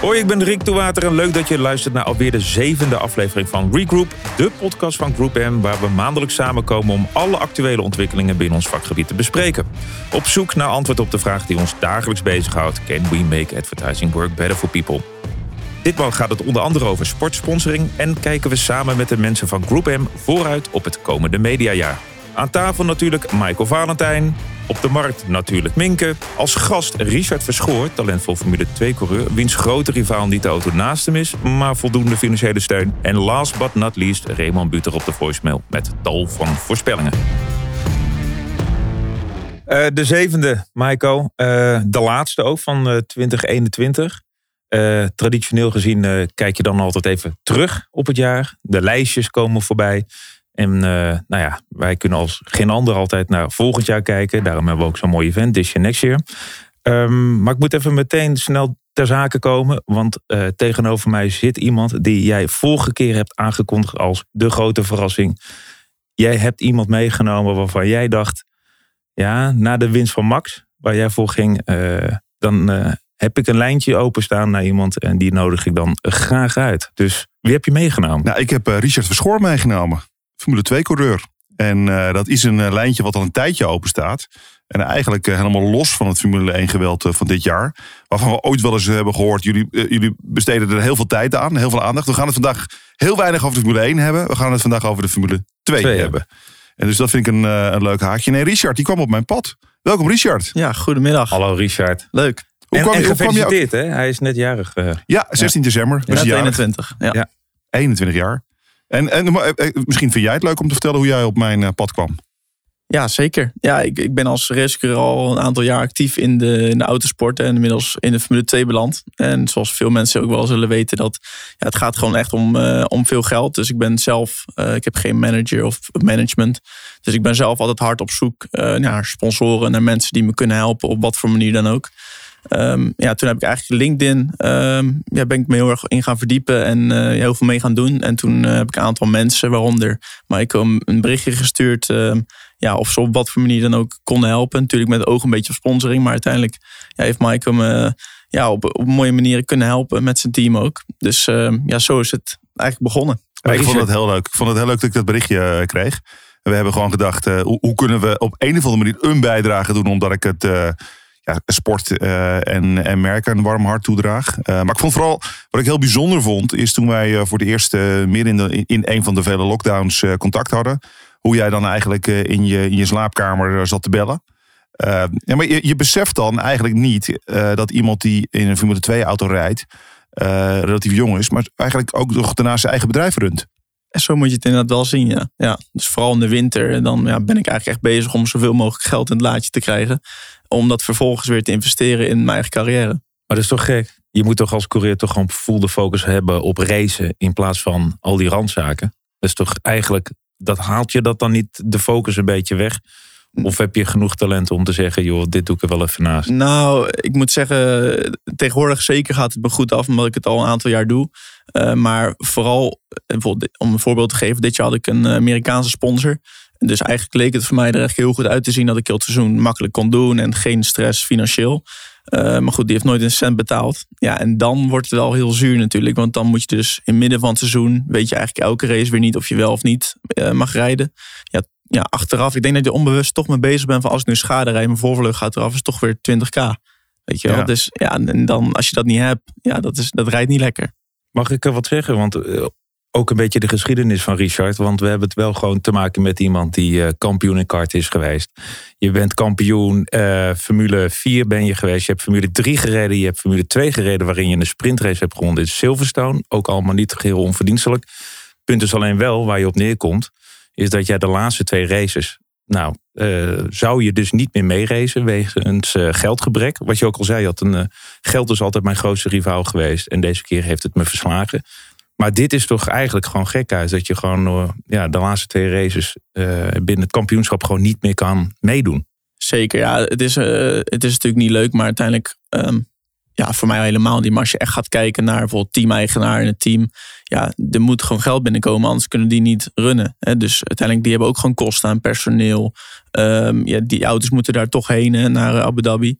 Hoi, ik ben Rick Toewater en leuk dat je luistert naar alweer de zevende aflevering van Regroup, de podcast van Group M, waar we maandelijks samenkomen om alle actuele ontwikkelingen binnen ons vakgebied te bespreken. Op zoek naar antwoord op de vraag die ons dagelijks bezighoudt: Can we make advertising work better for people? Ditmaal gaat het onder andere over sportsponsoring en kijken we samen met de mensen van Group M vooruit op het komende mediajaar. Aan tafel natuurlijk Michael Valentijn. Op de markt natuurlijk Minke. Als gast Richard Verschoor, talentvol Formule 2-coureur... wiens grote rivaal niet de auto naast hem is... maar voldoende financiële steun. En last but not least Raymond Buter op de voicemail... met tal van voorspellingen. Uh, de zevende, Michael. Uh, de laatste ook van uh, 2021. traditioneel gezien kijk je dan altijd even terug op het jaar. De lijstjes komen voorbij. En uh, nou ja, wij kunnen als geen ander altijd naar volgend jaar kijken. Daarom hebben we ook zo'n mooi event, This Year Next Year. Um, maar ik moet even meteen snel ter zake komen. Want uh, tegenover mij zit iemand die jij vorige keer hebt aangekondigd als de grote verrassing. Jij hebt iemand meegenomen waarvan jij dacht... Ja, na de winst van Max, waar jij voor ging... Uh, dan heb ik een lijntje openstaan naar iemand en die nodig ik dan graag uit. Dus wie heb je meegenomen? Nou, ik heb Richard Verschoor meegenomen. Formule 2-coureur. En uh, dat is een uh, lijntje wat al een tijdje open staat. En eigenlijk uh, helemaal los van het Formule 1 geweld van dit jaar. Waarvan we ooit wel eens hebben gehoord. Jullie, jullie besteden er heel veel tijd aan, heel veel aandacht. We gaan het vandaag heel weinig over de Formule 1 hebben. We gaan het vandaag over de Formule 2, 2 hebben. En dus dat vind ik een, een leuk haakje. Nee, Richard, die kwam op mijn pad. Welkom, Richard. Ja, goedemiddag. Hallo, Richard. Leuk. Hoe en, kwam, en gefeliciteerd, hè? Hij is net jarig. ja, 16 ja. december. Ja, 21. Ja. ja. 21 jaar. En, en misschien vind jij het leuk om te vertellen hoe jij op mijn pad kwam. Ja, zeker. Ja, ik, ik ben als racecoureur al een aantal jaar actief in de, in de autosport en inmiddels in de Formule 2 beland. En zoals veel mensen ook wel zullen weten, dat ja, het gaat gewoon echt om, om veel geld. Dus ik ben zelf, ik heb geen manager of management. Dus ik ben zelf altijd hard op zoek naar sponsoren, naar mensen die me kunnen helpen op wat voor manier dan ook. Um, ja, toen heb ik eigenlijk LinkedIn, um, ja, ben ik me heel erg in gaan verdiepen en uh, heel veel mee gaan doen. En toen uh, heb ik een aantal mensen, waaronder Michael, een berichtje gestuurd. Um, ja, of ze op wat voor manier dan ook konden helpen. Natuurlijk met oog een beetje op sponsoring. Maar uiteindelijk ja, heeft Michael me ja, op, op een mooie manier kunnen helpen met zijn team ook. Dus ja, zo is het eigenlijk begonnen. Ik vond het heel leuk. Ik vond het heel leuk dat ik dat berichtje kreeg. We hebben gewoon gedacht, hoe, hoe, kunnen we op een of andere manier een bijdrage doen, omdat ik het sport uh, en, en merken een warm hart toedraag. Uh, maar ik vond vooral, wat ik heel bijzonder vond, is toen wij uh, voor de eerste midden in, in een van de vele lockdowns contact hadden. Hoe jij dan eigenlijk in, je, in je slaapkamer zat te bellen. ja, maar je, je beseft dan eigenlijk niet dat iemand die in een Formule 2 auto rijdt, relatief jong is, maar eigenlijk ook nog daarnaast zijn eigen bedrijf runt. En zo moet je het inderdaad wel zien, ja. ja. Dus vooral in de winter, dan ja, ben ik eigenlijk echt bezig om zoveel mogelijk geld in het laadje te krijgen om dat vervolgens weer te investeren in mijn eigen carrière. Maar dat is toch gek? Je moet toch als coureur toch gewoon full de focus hebben op racen in plaats van al die randzaken. Dat is toch eigenlijk, dat haalt je dat dan niet de focus een beetje weg? Of heb je genoeg talent om te zeggen, joh, dit doe ik er wel even naast? Nou, ik moet zeggen, tegenwoordig zeker gaat het me goed af, omdat ik het al een aantal jaar doe. Uh, maar vooral, om een voorbeeld te geven, dit jaar had ik een Amerikaanse sponsor. Dus eigenlijk leek het voor mij er echt heel goed uit te zien dat ik heel het seizoen makkelijk kon doen en geen stress financieel. Uh, maar goed, die heeft nooit een cent betaald. Ja, en dan wordt het wel heel zuur natuurlijk. Want dan moet je dus in midden van het seizoen, weet je eigenlijk elke race weer niet of je wel of niet uh, mag rijden. Ja, ja, achteraf, ik denk dat je onbewust toch mee bezig bent van als ik nu schade rijd, mijn voorvlucht gaat eraf, is toch weer 20k. Weet je wel? Ja. Dus ja, en dan als je dat niet hebt, ja, dat, is, dat rijdt niet lekker. Mag ik er wat zeggen? Want uh, ook een beetje de geschiedenis van Richard. Want we hebben het wel gewoon te maken met iemand die uh, kampioen in kart is geweest. Je bent kampioen uh, Formule 4 ben je geweest. Je hebt Formule 3 gereden. Je hebt Formule 2 gereden waarin je een sprintrace hebt gewonnen in Silverstone. Ook allemaal niet geheel onverdienstelijk. Punt is alleen wel waar je op neerkomt. Is dat jij de laatste twee races. Nou, uh, zou je dus niet meer meeracen wegens geldgebrek. Wat je ook al zei, had een, geld is altijd mijn grootste rivaal geweest. En deze keer heeft het me verslagen. Maar dit is toch eigenlijk gewoon gekhuis. Dat je gewoon uh, ja, de laatste twee races uh, binnen het kampioenschap gewoon niet meer kan meedoen. Zeker, ja. Het is, uh, het is natuurlijk niet leuk, maar uiteindelijk... Um, ja, voor mij helemaal niet. Maar als je echt gaat kijken naar bijvoorbeeld team-eigenaar in het team. Ja, er moet gewoon geld binnenkomen, anders kunnen die niet runnen. Dus uiteindelijk, die hebben ook gewoon kosten aan personeel. Um, ja, die auto's moeten daar toch heen naar Abu Dhabi.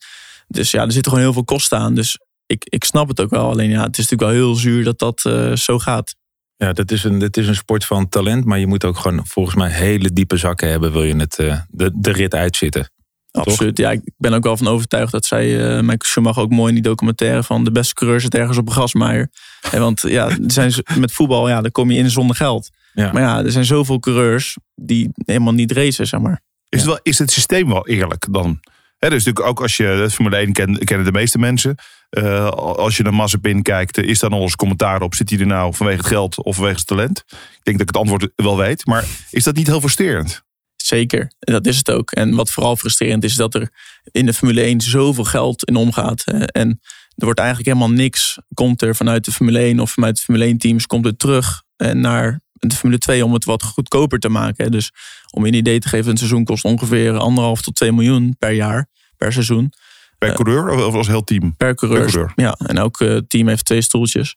Dus ja, er zitten gewoon heel veel kosten aan. Dus ik, ik snap het ook wel. Alleen ja, het is natuurlijk wel heel zuur dat dat eh, zo gaat. Ja, dat is, een, dat is een sport van talent. Maar je moet ook gewoon volgens mij hele diepe zakken hebben. Wil je het, uh, de, de rit uitzitten. Absoluut. Ja, ik ben ook wel van overtuigd dat zij, uh, Michael Schumacher ook mooi in die documentaire van de beste coureurs het ergens op een grasmaaier. En want ja, er zijn, met voetbal, ja, daar kom je in zonder geld. Ja. Maar ja, er zijn zoveel coureurs die helemaal niet racen, zeg maar. Is, het, wel, is het systeem wel eerlijk dan? He, dus natuurlijk ook als je de Formule 1 kent, kennen de meeste mensen. Uh, als je naar Mazepin kijkt, is daar nog eens commentaar op. Zit hij er nou vanwege het geld of vanwege het talent? Ik denk dat ik het antwoord wel weet. Maar is dat niet heel frustrerend? Zeker, dat is het ook. En wat vooral frustrerend is, dat er in de Formule 1 zoveel geld in omgaat. En er wordt eigenlijk helemaal niks, komt er vanuit de Formule 1 of vanuit de Formule 1 teams, komt het terug naar de Formule 2 om het wat goedkoper te maken. Dus om je een idee te geven, een seizoen kost ongeveer anderhalf tot 2 miljoen per jaar, per seizoen. Per coureur of als heel team? Per coureur. Per coureur. Ja, en elk uh, team heeft twee stoeltjes.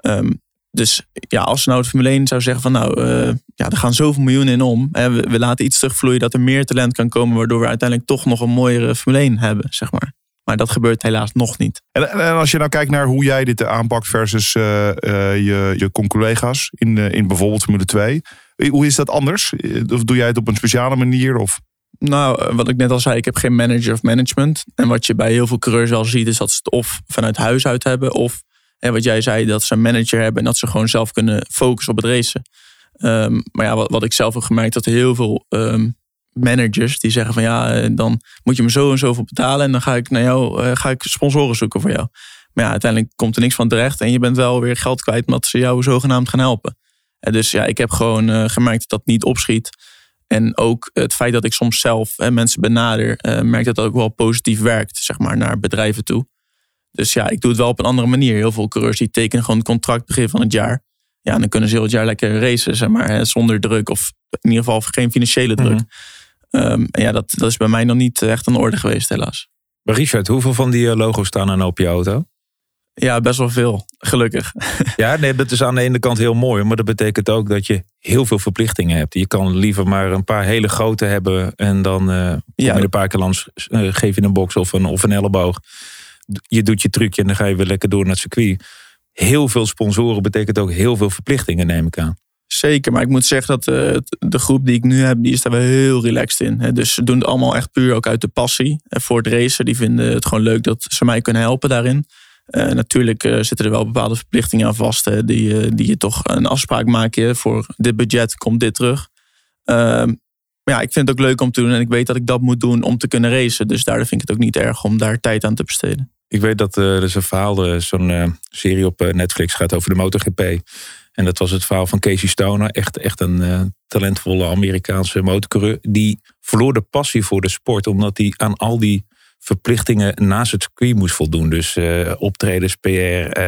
Um, dus ja, als nou het Formule 1 zou zeggen van nou, uh, ja, er gaan zoveel miljoenen in om. En we, we, laten iets terugvloeien dat er meer talent kan komen, waardoor we uiteindelijk toch nog een mooiere Formule 1 hebben, zeg maar. Maar dat gebeurt helaas nog niet. En, en als je nou kijkt naar hoe jij dit aanpakt versus uh, uh, je, je collega's in, in bijvoorbeeld Formule 2. Hoe is dat anders? Of doe jij het op een speciale manier? Of? Nou, wat ik net al zei, ik heb geen manager of management. En wat je bij heel veel coureurs wel ziet, is dat ze het of vanuit huis uit hebben, of en wat jij zei, dat ze een manager hebben en dat ze gewoon zelf kunnen focussen op het racen. Um, maar ja, wat, ik zelf heb gemerkt, dat heel veel um, managers die zeggen van ja, eh, dan moet je me zo en zoveel betalen en dan ga ik naar jou, ga ik sponsoren zoeken voor jou. Maar ja, uiteindelijk komt er niks van terecht en je bent wel weer geld kwijt omdat ze jou zogenaamd gaan helpen. En dus ja, ik heb gewoon uh, gemerkt dat dat niet opschiet. En ook het feit dat ik soms zelf mensen benader, merk dat dat ook wel positief werkt, zeg maar, naar bedrijven toe. Dus ja, ik doe het wel op een andere manier. Heel veel coureurs die tekenen gewoon een contract begin van het jaar. Ja, en dan kunnen ze heel het jaar lekker racen, zeg maar, hè, zonder druk. Of in ieder geval geen financiële druk. Mhm. Ehm, en ja, dat, dat is bij mij nog niet echt aan de orde geweest, helaas. Maar Richard, hoeveel van die eh, logo's staan er nou op je auto? Ja, best wel veel, gelukkig. Ja, nee, dat is aan de ene kant heel mooi, maar dat betekent ook dat je heel veel verplichtingen hebt. Je kan liever maar een paar hele grote hebben en dan uh, ja. een paar keer langs, uh, geef je een box of een, of een elleboog je doet je trucje en dan ga je weer lekker door naar het circuit. Heel veel sponsoren betekent ook heel veel verplichtingen, neem ik aan. Zeker, maar ik moet zeggen dat uh, de groep die ik nu heb, die is daar wel heel relaxed in. Hè. Dus ze doen het allemaal echt puur ook uit de passie. En voor het racen, die vinden het gewoon leuk dat ze mij kunnen helpen daarin. Uh, natuurlijk uh, zitten er wel bepaalde verplichtingen aan vast. Hè, die, die je toch een afspraak maakt. voor dit budget komt dit terug. Ehm, maar ja, ik vind het ook leuk om te doen. En ik weet dat ik dat moet doen om te kunnen racen. Dus daardoor vind ik het ook niet erg om daar tijd aan te besteden. Ik weet dat er een verhaal, zo'n serie op Netflix gaat over de MotoGP. En dat was het verhaal van Casey Stoner. Echt, echt een talentvolle Amerikaanse motorcoureur. Die verloor de passie voor de sport. Omdat hij aan al die verplichtingen naast het circuit moest voldoen. Dus optredens, PR,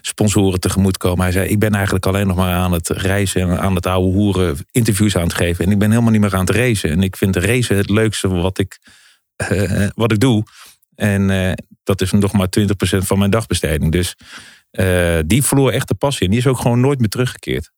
sponsoren tegemoetkomen. Hij zei, ik ben eigenlijk alleen nog maar aan het reizen en aan het oude hoeren interviews aan het geven. En ik ben helemaal niet meer aan het racen. En ik vind racen het leukste wat ik, wat ik doe. En uh, dat is nog maar 20% van mijn dagbesteding. Dus uh, die verloor echt de passie. En die is ook gewoon nooit meer teruggekeerd.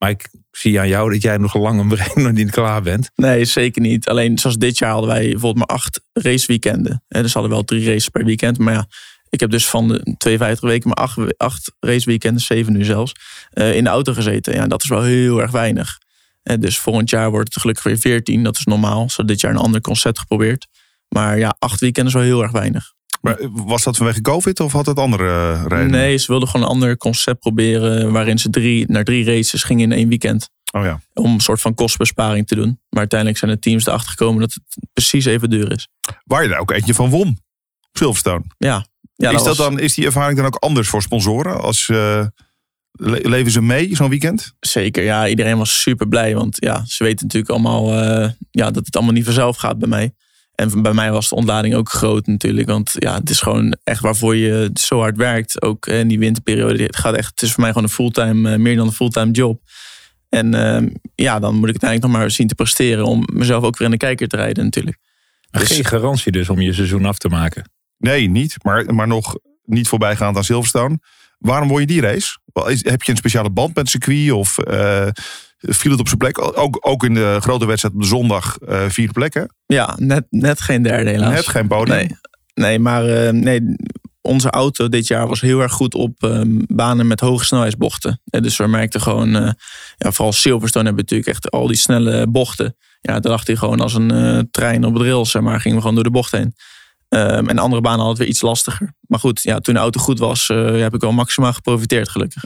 Maar ik zie aan jou dat jij nog lang een brein nog niet klaar bent. Nee, zeker niet. Alleen zoals dit jaar hadden wij bijvoorbeeld maar acht raceweekenden. En dus hadden wel drie races per weekend. Maar ja, ik heb dus van de 52 weken maar acht, acht raceweekenden, zeven nu zelfs, uh, in de auto gezeten. Ja, dat is wel heel erg weinig. En dus volgend jaar wordt het gelukkig weer 14. Dat is normaal. Zo dit jaar een ander concept geprobeerd. Maar ja, acht weekenden is wel heel erg weinig. Maar was dat vanwege COVID of had het andere uh, redenen? Nee, ze wilden gewoon een ander concept proberen. Waarin ze drie, naar drie races gingen in één weekend. Oh ja. Om een soort van kostbesparing te doen. Maar uiteindelijk zijn de teams erachter gekomen dat het precies even duur is. Waar je daar ook eentje van won. Silverstone. Ja. ja is, dat dan, is die ervaring dan ook anders voor sponsoren? Als, uh, leven ze mee zo'n weekend? Zeker, ja. Iedereen was super blij. Want ja, ze weten natuurlijk allemaal uh, ja, dat het allemaal niet vanzelf gaat bij mij. En bij mij was de ontlading ook groot natuurlijk. Want ja, het is gewoon echt waarvoor je zo hard werkt. Ook in die winterperiode. Het, gaat echt, het is voor mij gewoon een fulltime, eh, meer dan een fulltime job. En ehm, ja, dan moet ik het eigenlijk nog maar zien te presteren. Om mezelf ook weer in de kijker te rijden natuurlijk. Dus... Geen garantie dus om je seizoen af te maken. Nee, niet. Maar, maar nog niet voorbijgaand aan Silverstone. Waarom word je die race? Heb je een speciale band met circuit? Of... Uh, viel het op zijn plek. Ook, ook in de grote wedstrijd op de zondag uh, vierde plekken. Ja, net, net geen derde helaas. Net geen podium. Nee, nee maar uh, nee, onze auto dit jaar was heel erg goed op ehm, banen met hoge snelheidsbochten. En dus we merkten gewoon, eh, ja, vooral Silverstone hebben natuurlijk echt al die snelle bochten. Ja, daar dacht hij gewoon als een eh, trein op het rails, zeg maar, gingen we gewoon door de bocht heen. Ehm, en andere banen hadden het weer iets lastiger. Maar goed, ja, toen de auto goed was, eh, heb ik wel maximaal geprofiteerd, gelukkig.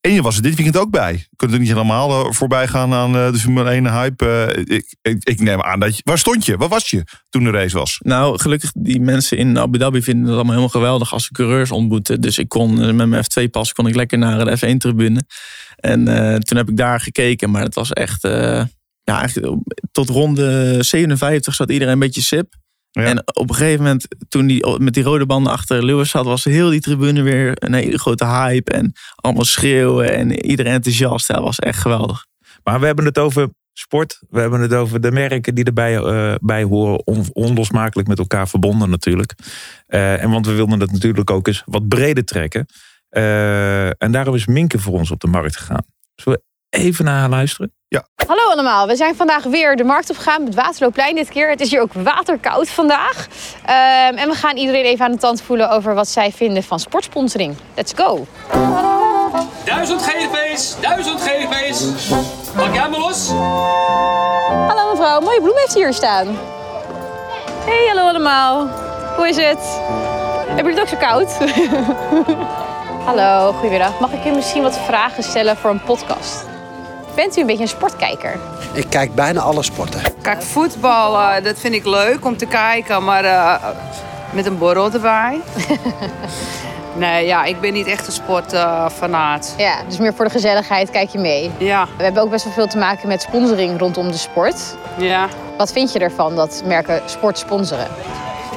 En je was er dit weekend ook bij. Je kunt er niet helemaal eh, voorbij gaan aan eh, de Formule 1 hype. Eh, ik, ik, neem aan dat je... Waar stond je? Waar was je toen de race was? Nou, gelukkig, die mensen in Abu Dhabi vinden het allemaal helemaal geweldig als ze coureurs ontmoeten. Dus ik kon met mijn F2-pas kon ik lekker naar de F1-tribune. En toen heb ik daar gekeken, maar het was echt... ja, tot ronde 57 zat iedereen een beetje sip. Ja. En op een gegeven moment, toen die met die rode banden achter Lewis zat, was heel die tribune weer een hele grote hype. En allemaal schreeuwen en iedereen enthousiast. Dat was echt geweldig. Maar we hebben het over sport. We hebben het over de merken die erbij eh, bij horen. On- onlosmakelijk met elkaar verbonden natuurlijk. Eh, en want we wilden het natuurlijk ook eens wat breder trekken. Eh, en daarom is Minke voor ons op de markt gegaan. Zullen even naar haar luisteren? Hallo allemaal, we zijn vandaag weer de markt opgegaan met Waterloopplein dit keer. Het is hier ook waterkoud vandaag. Ehm, en we gaan iedereen even aan de tand voelen over wat zij vinden van sportsponsoring. Let's go! Duizend GV's, duizend GV's. Pak jij maar los? Hallo mevrouw, mooie bloem heeft hier staan. Hey, hallo allemaal. Hoe is het? Hebben jullie het ook zo koud? hallo, goedemiddag. Mag ik u misschien wat vragen stellen voor een podcast? Bent u een beetje een sportkijker? Ik kijk bijna alle sporten. Kijk, voetbal, eh, dat vind ik leuk om te kijken, maar eh, met een borrel erbij. nee, ja, ik ben niet echt een sportfanaat. Ja, dus meer voor de gezelligheid kijk je mee. ja, We hebben ook best wel veel te maken met sponsoring rondom de sport. ja. Wat vind je ervan dat merken sport sponsoren?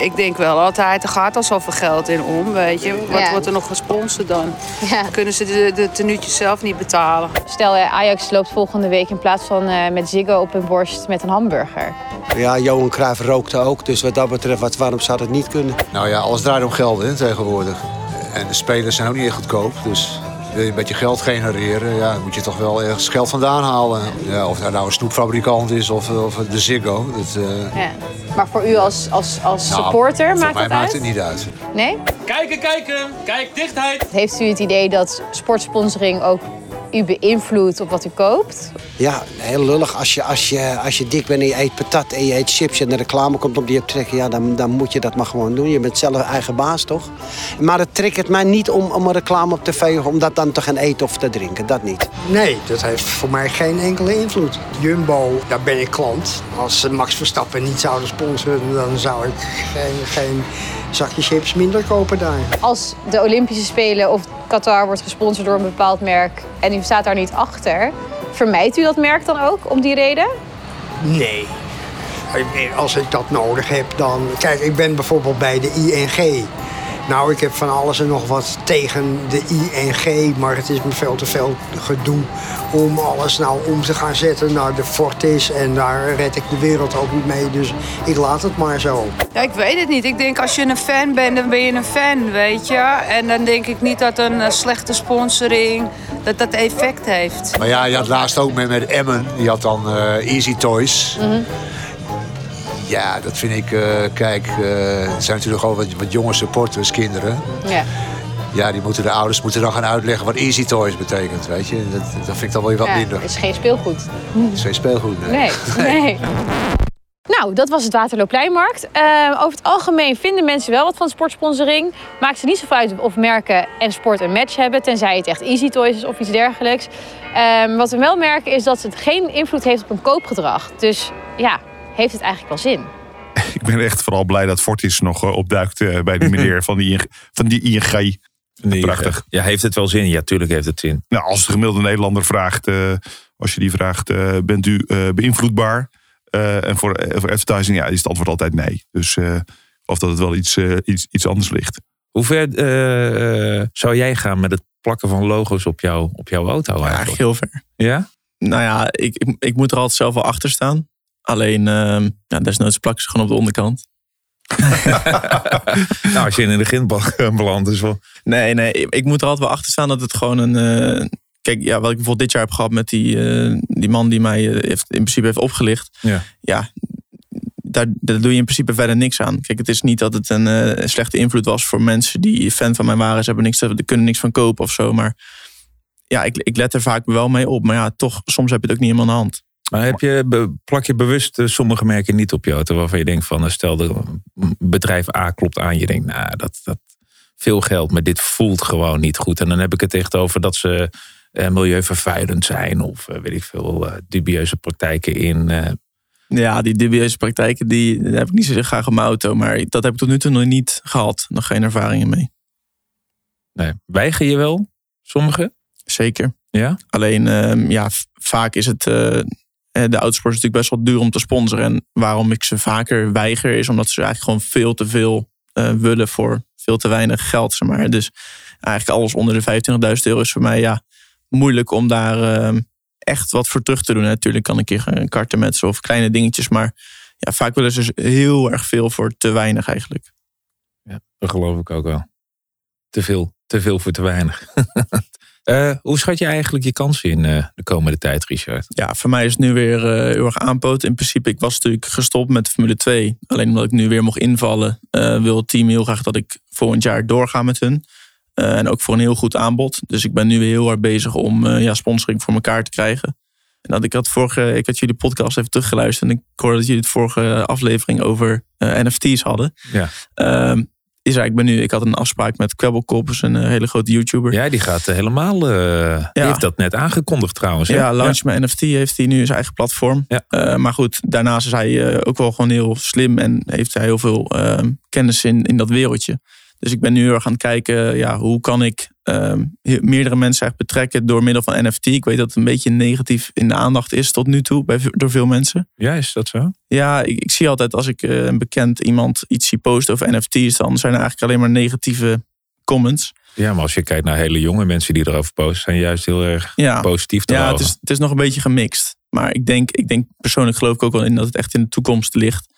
Ik denk wel altijd, er gaat al zoveel geld in om, weet je. Wat Ja. wordt er nog gesponsord dan? Ja. Kunnen ze de, de tenuutjes zelf niet betalen? Stel, eh, Ajax loopt volgende week in plaats van eh, met Ziggo op hun borst met een hamburger. Ja, Johan Cruijff rookte ook, dus wat dat betreft, wat, waarom zou dat niet kunnen? Nou ja, alles draait om geld hè, tegenwoordig. En de spelers zijn ook niet echt goedkoop. Dus wil je een beetje geld genereren, ja, dan moet je toch wel ergens geld vandaan halen. Ja, of hij nou een snoepfabrikant is of, of de Ziggo. Dat, eh, Ja. Maar voor u als, als, als nou, supporter voor maakt mij dat maakt uit? het niet uit. Nee? Kijken, kijken. Kijk, dichtheid. Heeft u het idee dat sportsponsoring ook u beïnvloedt op wat u koopt? Ja, heel lullig. Als je, als, je, als je dik bent en je eet patat en je eet chips en de reclame komt om die op te trekken, ja, dan, dan moet je dat maar gewoon doen. Je bent zelf eigen baas, toch? Maar het triggert mij niet om, om een reclame op tv, om dat dan te gaan eten of te drinken. Dat niet. Nee, dat heeft voor mij geen enkele invloed. Jumbo, daar ben ik klant. Als ze Max Verstappen niet zouden sponsoren, dan zou ik geen, geen zakje chips minder kopen daar. Als de Olympische Spelen of Qatar wordt gesponsord door een bepaald merk en u staat daar niet achter, vermijdt u dat merk dan ook om die reden? Nee. Als ik dat nodig heb, dan... Kijk, ik ben bijvoorbeeld bij de ING. Nou, ik heb van alles en nog wat tegen de ING, maar het is me veel te veel gedoe om alles nou om te gaan zetten naar de Fortis. En daar red ik de wereld ook niet mee, dus ik laat het maar zo. Ja, ik weet het niet. Ik denk als je een fan bent, dan ben je een fan, weet je. En dan denk ik niet dat een eh, slechte sponsoring dat dat effect heeft. Maar ja, je had laatst ook met, met Emmen. Die had dan eh, Easy Toys. Ja, dat vind ik... eh, kijk, eh het zijn natuurlijk al wat, wat jonge supporters, kinderen. Ja. Ja, die moeten de ouders moeten dan gaan uitleggen wat Easy Toys betekent, weet je. Dat, dat vind ik dan wel weer wat ja minder. het is geen speelgoed. Het is geen speelgoed. nee. Nee, nee. Nou, dat was het Waterloopleinmarkt. Eh, over het algemeen vinden mensen wel wat van sportsponsoring. Maakt ze niet zo uit of merken en sport een match hebben, tenzij het echt Easy Toys is of iets dergelijks. Ehm, wat we wel merken is dat het geen invloed heeft op een koopgedrag. Dus ja, heeft het eigenlijk wel zin. Ik ben echt vooral blij dat Fortis nog eh, opduikt eh, bij die meneer van die, ING van die ING. Nee, Prachtig. Ja, heeft het wel zin? Ja, tuurlijk heeft het zin. Nou, als de gemiddelde Nederlander vraagt, eh, als je die vraagt, eh, bent u eh, beïnvloedbaar? Eh, en voor, voor advertising, ja, is het antwoord altijd nee. Dus eh, of dat het wel iets, iets, iets anders ligt. Hoe ver eh, eh, zou jij gaan met het plakken van logo's op, jou, op jouw auto Eigenlijk eigenlijk? heel ver. Ja? Nou ja, ik, ik, ik moet er altijd zelf wel achter staan. Alleen, ehm ja, desnoods plakken ze gewoon op de onderkant. Nou, als je in de ginbal belandt is wel... Nee, nee, ik moet er altijd wel achter staan dat het gewoon een... eh, kijk, ja, wat ik bijvoorbeeld dit jaar heb gehad met die, eh, die man die mij eh, heeft, in principe heeft opgelicht. Ja. Ja, daar, daar doe je in principe verder niks aan. Kijk, het is niet dat het een uh, slechte invloed was voor mensen die fan van mij waren. Ze hebben niks, ze kunnen niks van kopen of zo. Maar ja, ik, ik let er vaak wel mee op. Maar ja, toch, soms heb je het ook niet helemaal aan de hand. Maar heb je, plak je bewust eh, sommige merken niet op je auto waarvan je denkt van, stel de bedrijf A klopt aan, je denkt, nou, dat, dat veel geld, maar dit voelt gewoon niet goed. En dan heb ik het echt over dat ze eh, milieuvervuilend zijn of eh, weet ik veel eh, dubieuze praktijken in. Eh. Ja, die dubieuze praktijken die, heb ik niet zo graag op mijn auto, maar dat heb ik tot nu toe nog niet gehad. Nog geen ervaringen mee. Nee, weiger je wel sommige? Zeker. Ja? Alleen, ehm, ja, vaak is het de autosport is natuurlijk best wel duur om te sponsoren. En waarom ik ze vaker weiger, is omdat ze eigenlijk gewoon veel te veel willen voor veel te weinig geld. Zeg maar. Dus eigenlijk alles onder de 25.000 euro is voor mij ja, moeilijk om daar uh, echt wat voor terug te doen. Natuurlijk kan ik keer een karten met ze of kleine dingetjes. Maar ja, vaak willen ze heel erg veel voor te weinig eigenlijk. Ja, dat geloof ik ook wel. Te veel, te veel voor te weinig. Uh, hoe schat je eigenlijk je kansen in uh, de komende tijd, Richard? Ja, voor mij is het nu weer uh, heel erg aanpoot. In principe, ik was natuurlijk gestopt met Formule 2. Alleen omdat ik nu weer mocht invallen, wil het team heel graag dat ik volgend jaar doorga met hun. en ook voor een heel goed aanbod. Dus ik ben nu weer heel hard bezig om ja, sponsoring voor elkaar te krijgen. En dat ik had vorige, ik had jullie podcast even teruggeluisterd. En ik hoorde dat jullie het vorige aflevering over NFT's hadden. Ja. Ehm, is ik ben nu, ik had een afspraak met Kwebbelkop, een eh, hele grote YouTuber. Ja, die gaat eh, helemaal, uh, die heeft dat net aangekondigd trouwens. Ja, Launch ja. NFT heeft hij nu zijn eigen platform. Ja. maar goed, daarnaast is hij ook wel gewoon heel slim en heeft hij heel veel kennis in, in dat wereldje. Dus ik ben nu heel erg aan het kijken, ja, hoe kan ik uh, meerdere mensen echt betrekken door middel van NFT. Ik weet dat het een beetje negatief in de aandacht is tot nu toe bij, door veel mensen. Ja, is dat zo? Ja, ik, ik zie altijd als ik uh, een bekend iemand iets zie posten over NFT's, dan zijn er eigenlijk alleen maar negatieve comments. Ja, maar als je kijkt naar hele jonge mensen die erover posten, zijn juist heel erg ja. positief te Ja, het is, het is nog een beetje gemixt. Maar ik denk, ik denk persoonlijk geloof ik ook wel in dat het echt in de toekomst ligt.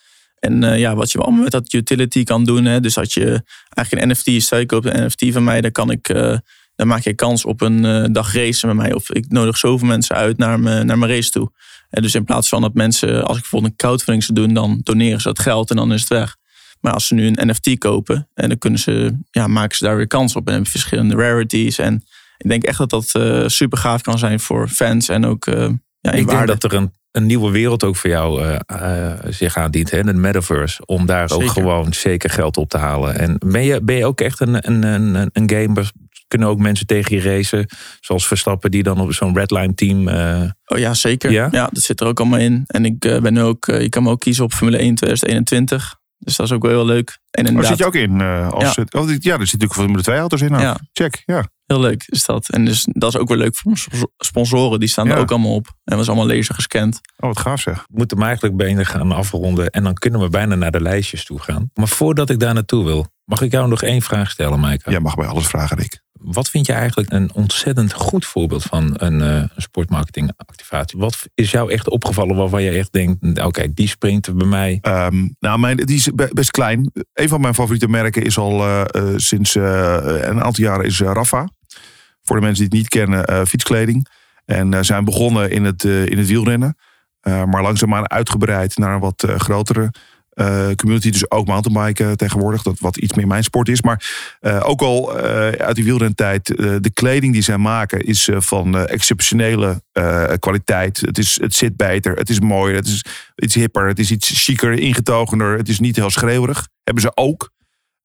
En uh, ja, wat je allemaal met dat utility kan doen. Hè, dus als je eigenlijk een NFT, stel je koopt een NFT van mij, dan kan ik. Uh, dan maak je kans op een uh, dag racen met mij. Of ik nodig zoveel mensen uit naar, me, naar mijn race toe. En dus in plaats van dat mensen, als ik bijvoorbeeld een crowdfunding zou doen, dan doneren ze dat geld en dan is het weg. Maar als ze nu een NFT kopen, en dan kunnen ze, ja, maken ze daar weer kans op. En hebben verschillende rarities. En ik denk echt dat dat super gaaf kan zijn voor fans en ook ja, in ik waarde. denk dat er een een nieuwe wereld ook voor jou uh, uh, zich aandient. Hè? De metaverse. Om daar Zeker. ook gewoon zeker geld op te halen. En ben je, ben je ook echt een, een, een, een gamer? Kunnen ook mensen tegen je racen? Zoals Verstappen die dan op zo'n redline team... Uh... Oh ja, zeker. Ja? Ja? dat zit er ook allemaal in. En ik ben ook... je kan me ook kiezen op Formule 1 2021. Dus dat is ook wel heel leuk. En Daar zit je ook in? als Ja. Het, oh, ja, er zit natuurlijk Formule 2 auto's in. Nou. Ja. Check, ja. Heel leuk is dat. En dus dat is ook weer leuk voor onze sponsoren. Die staan Ja. er ook allemaal op. En is allemaal laser gescand. Oh, wat gaaf zeg. We moeten hem eigenlijk bijna gaan afronden. En dan kunnen we bijna naar de lijstjes toe gaan. Maar voordat ik daar naartoe wil... Mag ik jou nog één vraag stellen, Maaike? Jij mag bij alles vragen, Rick. Wat vind je eigenlijk een ontzettend goed voorbeeld van een uh, sportmarketingactivatie? Wat is jou echt opgevallen waarvan je echt denkt... oké, die springt er bij mij... Um, nou, mijn, die is be- best klein. Een van mijn favoriete merken is al uh, uh, sinds een aantal jaren is Rafa. Voor de mensen die het niet kennen, fietskleding. En zijn begonnen in het, in het wielrennen. maar langzaamaan uitgebreid naar een wat grotere uh, community. Dus ook mountainbiken tegenwoordig. Dat wat iets meer mijn sport is. Maar uh, ook al uh, uit die wielrentijd. de kleding die zij maken is van exceptionele kwaliteit. Het, is, het zit beter. Het is mooier. Het is iets hipper. Het is iets chiquer, ingetogener. Het is niet heel schreeuwerig. Hebben ze ook.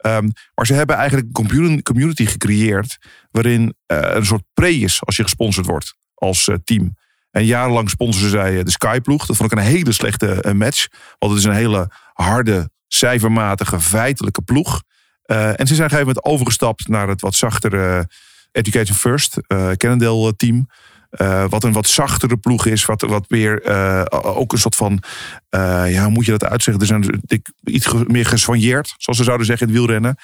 Um, maar ze hebben eigenlijk een community gecreëerd. Waarin een soort pre is als je gesponsord wordt als team. En jarenlang sponsoren zij de Skyploeg. Dat vond ik een hele slechte match. Want het is een hele harde, cijfermatige, feitelijke ploeg. Uh, en ze zijn op een gegeven moment overgestapt naar het wat zachtere Education First, uh, Cannondale team. Wat een wat zachtere ploeg is. Wat, wat weer ook een soort van. ja, hoe moet je dat uitzeggen? Er zijn iets meer gesoigneerd, zoals ze zouden zeggen in het wielrennen.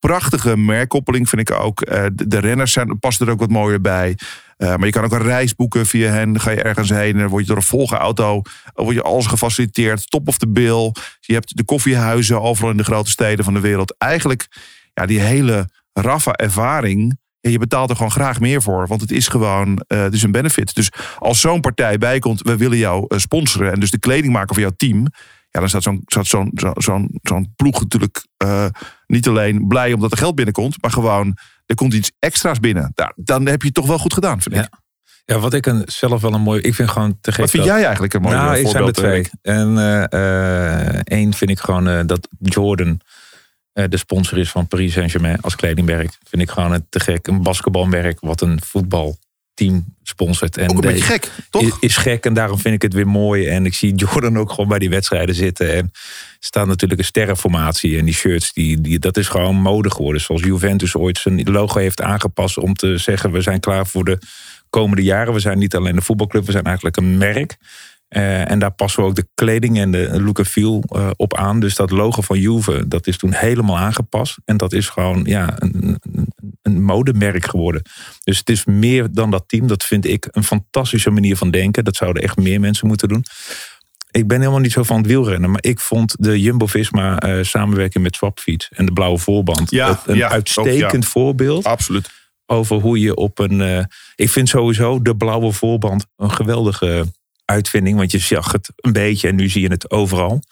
Prachtige merkkoppeling vind ik ook. De, de, renners zijn, passen er ook wat mooier bij. Uh, maar je kan ook een reis boeken via hen. Dan ga je ergens heen en dan word je door een volge auto. word je alles gefaciliteerd. Top of the bill. Je hebt de koffiehuizen overal in de grote steden van de wereld. Eigenlijk, ja, die hele raffa ervaring. Ja, je betaalt er gewoon graag meer voor. Want het is gewoon, het is een benefit. Dus als zo'n partij bijkomt, we willen jou sponsoren. En dus de kleding maken voor jouw team Ja, dan staat zo'n ploeg natuurlijk eh, niet alleen blij omdat er geld binnenkomt, maar gewoon er komt iets extra's binnen. Daar, dan heb je het toch wel goed gedaan, vind ik. Ja. Ja, wat ik een, zelf wel een mooi... Ik vind gewoon te gek Wat vind dat- jij eigenlijk een mooi nou, eh, ik zijn er voorbeeld? twee. En één vind ik gewoon eh, dat Jordan de sponsor is van Paris Saint-Germain als kledingmerk. Vind ik gewoon een te gek. Een basketbalmerk wat een voetbalteam sponsort. En Ook een beetje gek, toch? Is, is gek en daarom vind ik het weer mooi. En ik zie Jordan ook gewoon bij die wedstrijden zitten. En er staat natuurlijk een sterrenformatie. En die shirts, die, die, dat is gewoon mode geworden. Zoals Juventus ooit zijn logo heeft aangepast om te zeggen... we zijn klaar voor de komende jaren. We zijn niet alleen een voetbalclub, we zijn eigenlijk een merk. Eh, en daar passen we ook de kleding en de look and feel eh, op aan. Dus dat logo van Juve, dat is toen helemaal aangepast. En dat is gewoon ja, een, een, een modemerk geworden. Dus het is meer dan dat team. Dat vind ik een fantastische manier van denken. Dat zouden echt meer mensen moeten doen. Ik ben helemaal niet zo van het wielrennen. Maar ik vond de Jumbo-Visma eh, samenwerking met Swapfiets en de blauwe voorband... Ja, een ja, ook, uitstekend ja. voorbeeld Absoluut. over hoe je op een. eh, ik vind sowieso de blauwe voorband een geweldige uitvinding. Want je zag het een beetje en nu zie je het overal.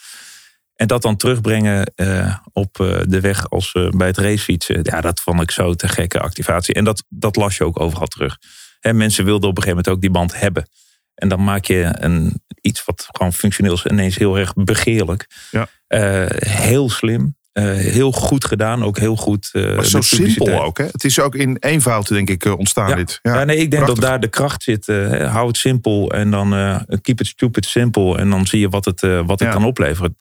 En dat dan terugbrengen eh, op eh, de weg als bij het racefietsen. Ja, dat vond ik zo te gekke activatie. En dat, dat las je ook overal terug. Hè, mensen wilden op een gegeven moment ook die band hebben. En dan maak je een, iets wat gewoon functioneel is ineens heel erg begeerlijk. Ja. Eh, heel slim. heel goed gedaan. Ook heel goed. Maar zo simpel ook, hè? Het is ook in eenvoud, denk ik, ontstaan Ja. dit. Ja, nee, ik denk prachtig. dat daar de kracht zit. hou het simpel en dan keep it stupid simpel. En dan zie je wat het, wat het Ja. kan opleveren.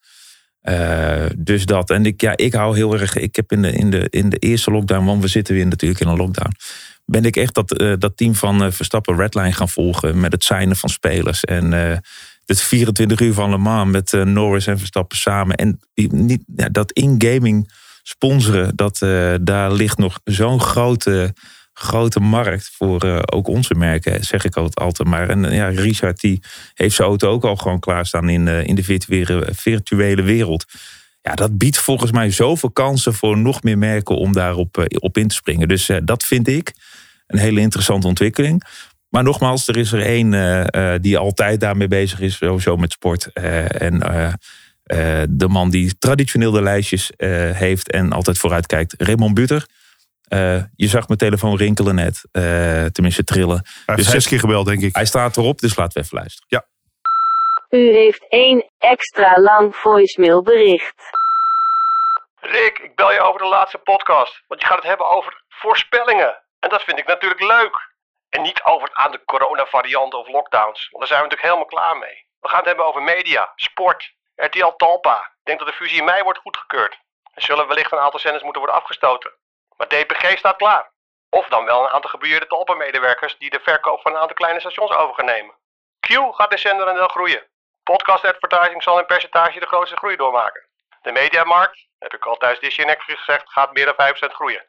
Eh, dus dat. En ik, ja, ik hou heel erg. Ik heb in de, in, de, in de eerste lockdown, want we zitten weer natuurlijk in een lockdown. Ben ik echt dat, eh, dat team van eh, Verstappen Redline gaan volgen. Met het signen van spelers. En het 24 uur van Le Mans met Norris en Verstappen samen. En niet, ja, dat in-gaming sponsoren, dat, daar ligt nog zo'n grote, grote markt voor eh, ook onze merken, zeg ik altijd maar. En eh, ja, Richard die heeft zijn auto ook al gewoon klaarstaan in, eh, in de virtuele, virtuele wereld. Ja, dat biedt volgens mij zoveel kansen voor nog meer merken om daarop op in te springen. Dus dat vind ik een hele interessante ontwikkeling. Maar nogmaals, er is er één die altijd daarmee bezig is, sowieso met sport. En de man die traditioneel de lijstjes heeft en altijd vooruit kijkt, Raymond Buter. Eh, je zag mijn telefoon rinkelen net, eh, tenminste trillen. Hij heeft Dus zes keer gebeld, denk ik. Hij staat erop, dus laten we even luisteren. U heeft één extra lang voicemailbericht. Rick, ik bel je over de laatste podcast. Want je gaat het hebben over voorspellingen. En dat vind ik natuurlijk leuk. En niet over het aan de coronavariant of lockdowns. Want daar zijn we natuurlijk helemaal klaar mee. We gaan het hebben over media, sport, RTL Talpa. Ik denk dat de fusie in mei wordt goedgekeurd. Er zullen wellicht een aantal zenders moeten worden afgestoten. Maar DPG staat klaar. Of dan wel een aantal gebuurde Talpa-medewerkers die de verkoop van een aantal kleine stations over gaan nemen. Q gaat de zender en groeien. Podcast advertising zal in percentage de grootste groei doormaken. De mediamarkt, heb ik al tijdens Disney en Netflix gezegd, gaat meer dan 5% groeien.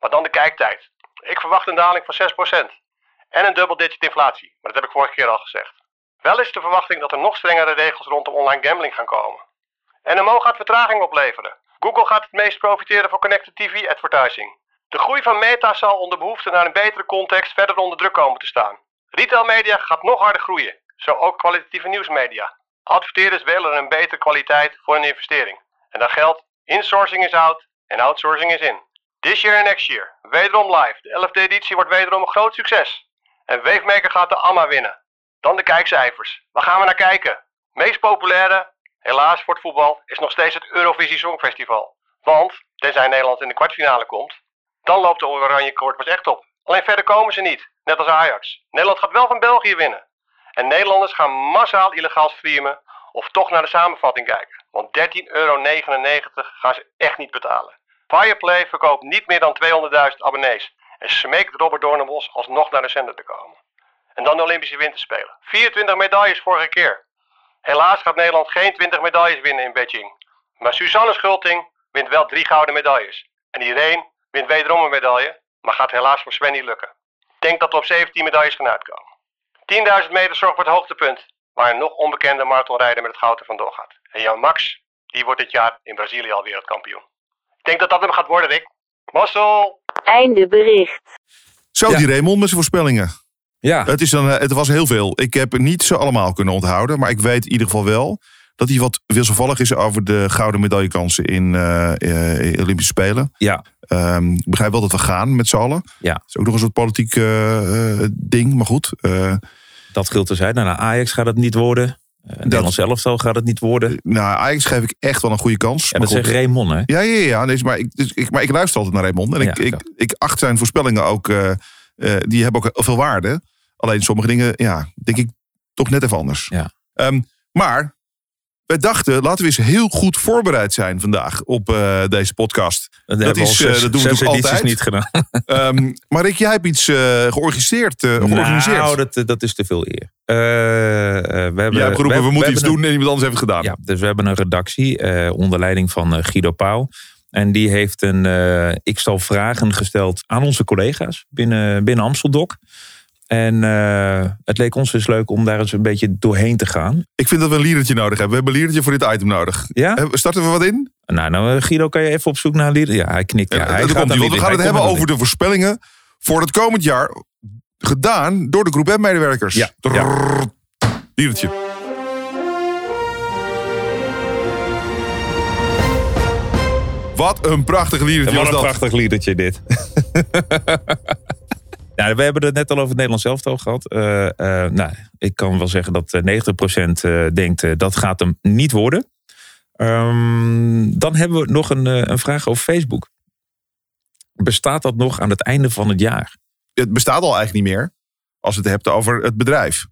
Maar dan de kijktijd. Ik verwacht een daling van 6%. En een dubbel-digit inflatie, maar dat heb ik vorige keer al gezegd. Wel is de verwachting dat er nog strengere regels rondom online gambling gaan komen. NMO gaat vertraging opleveren. Google gaat het meest profiteren van connected TV advertising. De groei van Meta zal onder behoefte naar een betere context verder onder druk komen te staan. Retailmedia gaat nog harder groeien, zo ook kwalitatieve nieuwsmedia. Adverteerders willen een betere kwaliteit voor hun investering. En dat geldt, insourcing is out en outsourcing is in. This year and next year, wederom live. De 11e editie wordt wederom een groot succes. En Wavemaker gaat de AMA winnen. Dan de kijkcijfers. Waar gaan we naar kijken? Meest populaire, helaas voor het voetbal, is nog steeds het Eurovisie Songfestival. Want, tenzij Nederland in de kwartfinale komt, dan loopt de oranje koord pas echt op. Alleen verder komen ze niet, net als Ajax. Nederland gaat wel van België winnen. En Nederlanders gaan massaal illegaal streamen of toch naar de samenvatting kijken. Want 13,99 euro gaan ze echt niet betalen. Fireplay verkoopt niet meer dan 200.000 abonnees. En smeekt Robert Doornbos alsnog naar de zender te komen. En dan de Olympische Winterspelen. 24 medailles vorige keer. Helaas gaat Nederland geen 20 medailles winnen in Beijing. Maar Suzanne Schulting wint wel drie gouden medailles. En Irene wint wederom een medaille, maar gaat helaas voor Sven niet lukken. Ik denk dat we op 17 medailles gaan uitkomen. 10.000 meter zorgt voor het hoogtepunt, waar een nog onbekende marathonrijder met het goud er vandoor gaat. En Jan Max, die wordt dit jaar in Brazilië al wereldkampioen. Ik denk dat dat hem gaat worden, Rick. Mossel! Einde bericht. Zo, Ja. die Raymond met zijn voorspellingen. Ja, Het, is eh, het was heel veel. Ik heb het niet zo allemaal kunnen onthouden. Maar ik weet in ieder geval wel dat hij wat wisselvallig is over de gouden medaillekansen in eh, Olympische Spelen. Ja. Ehm, ik begrijp wel dat we gaan met z'n allen. Ja. Dat is ook nog een soort politiek ding, maar goed. Dat geldt te zijn. Nou, naar Ajax gaat het niet worden. Uh, Nederlands elftal gaat het niet worden. nou, Ajax geef ik echt wel een goede kans. Ja, maar dat zegt Raymond, hè? Ja, ja, ja. Nee, maar, ik, dus ik, maar ik luister altijd naar Raymond. En ik, Ja, ik, ik acht zijn voorspellingen ook. die hebben ook veel waarde. Alleen sommige dingen, ja, denk ik toch net even anders. Ja. Ehm, maar wij dachten, laten we eens heel goed voorbereid zijn vandaag op eh, deze podcast. Dat, al is, zes, eh, dat doen we natuurlijk edities altijd. niet gedaan. Ehm, maar Rick, jij hebt iets eh, georganiseerd. eh, georganiseerd. Nou, dat, dat is te veel eer. We hebben, Jij hebt geroepen, we, moeten iets een- doen en iemand anders heeft het gedaan. Ja, dus we hebben een redactie onder leiding van Guido Pauw. En die heeft een eh x-tal vragen gesteld aan onze collega's binnen, binnen Amsteldoc. En eh, het leek ons dus leuk om daar eens een beetje doorheen te gaan. Ik vind dat we een liedertje nodig hebben. We hebben een liedertje voor dit item nodig. Ja? Eh, Starten we wat in? Nou, nou, Guido, kan je even op zoek naar een lieder? Ja, hij knikt. Ja, Ja, hij gaat komt want we gaan het hebben over de voorspellingen voor het komend jaar. Gedaan door de groep M-medewerkers. Ja, Trrrr. Liedertje. Wat een prachtig liedertje Wat was een dat. prachtig liedertje dit. nou, we hebben het net al over het Nederlands elftal gehad. Eh, eh, nou, ik kan wel zeggen dat eh, 90% eh, denkt dat gaat hem niet worden. Ehm, dan hebben we nog een, een vraag over Facebook. Bestaat dat nog aan het einde van het jaar? Het bestaat al eigenlijk niet meer. Als het hebt over het bedrijf.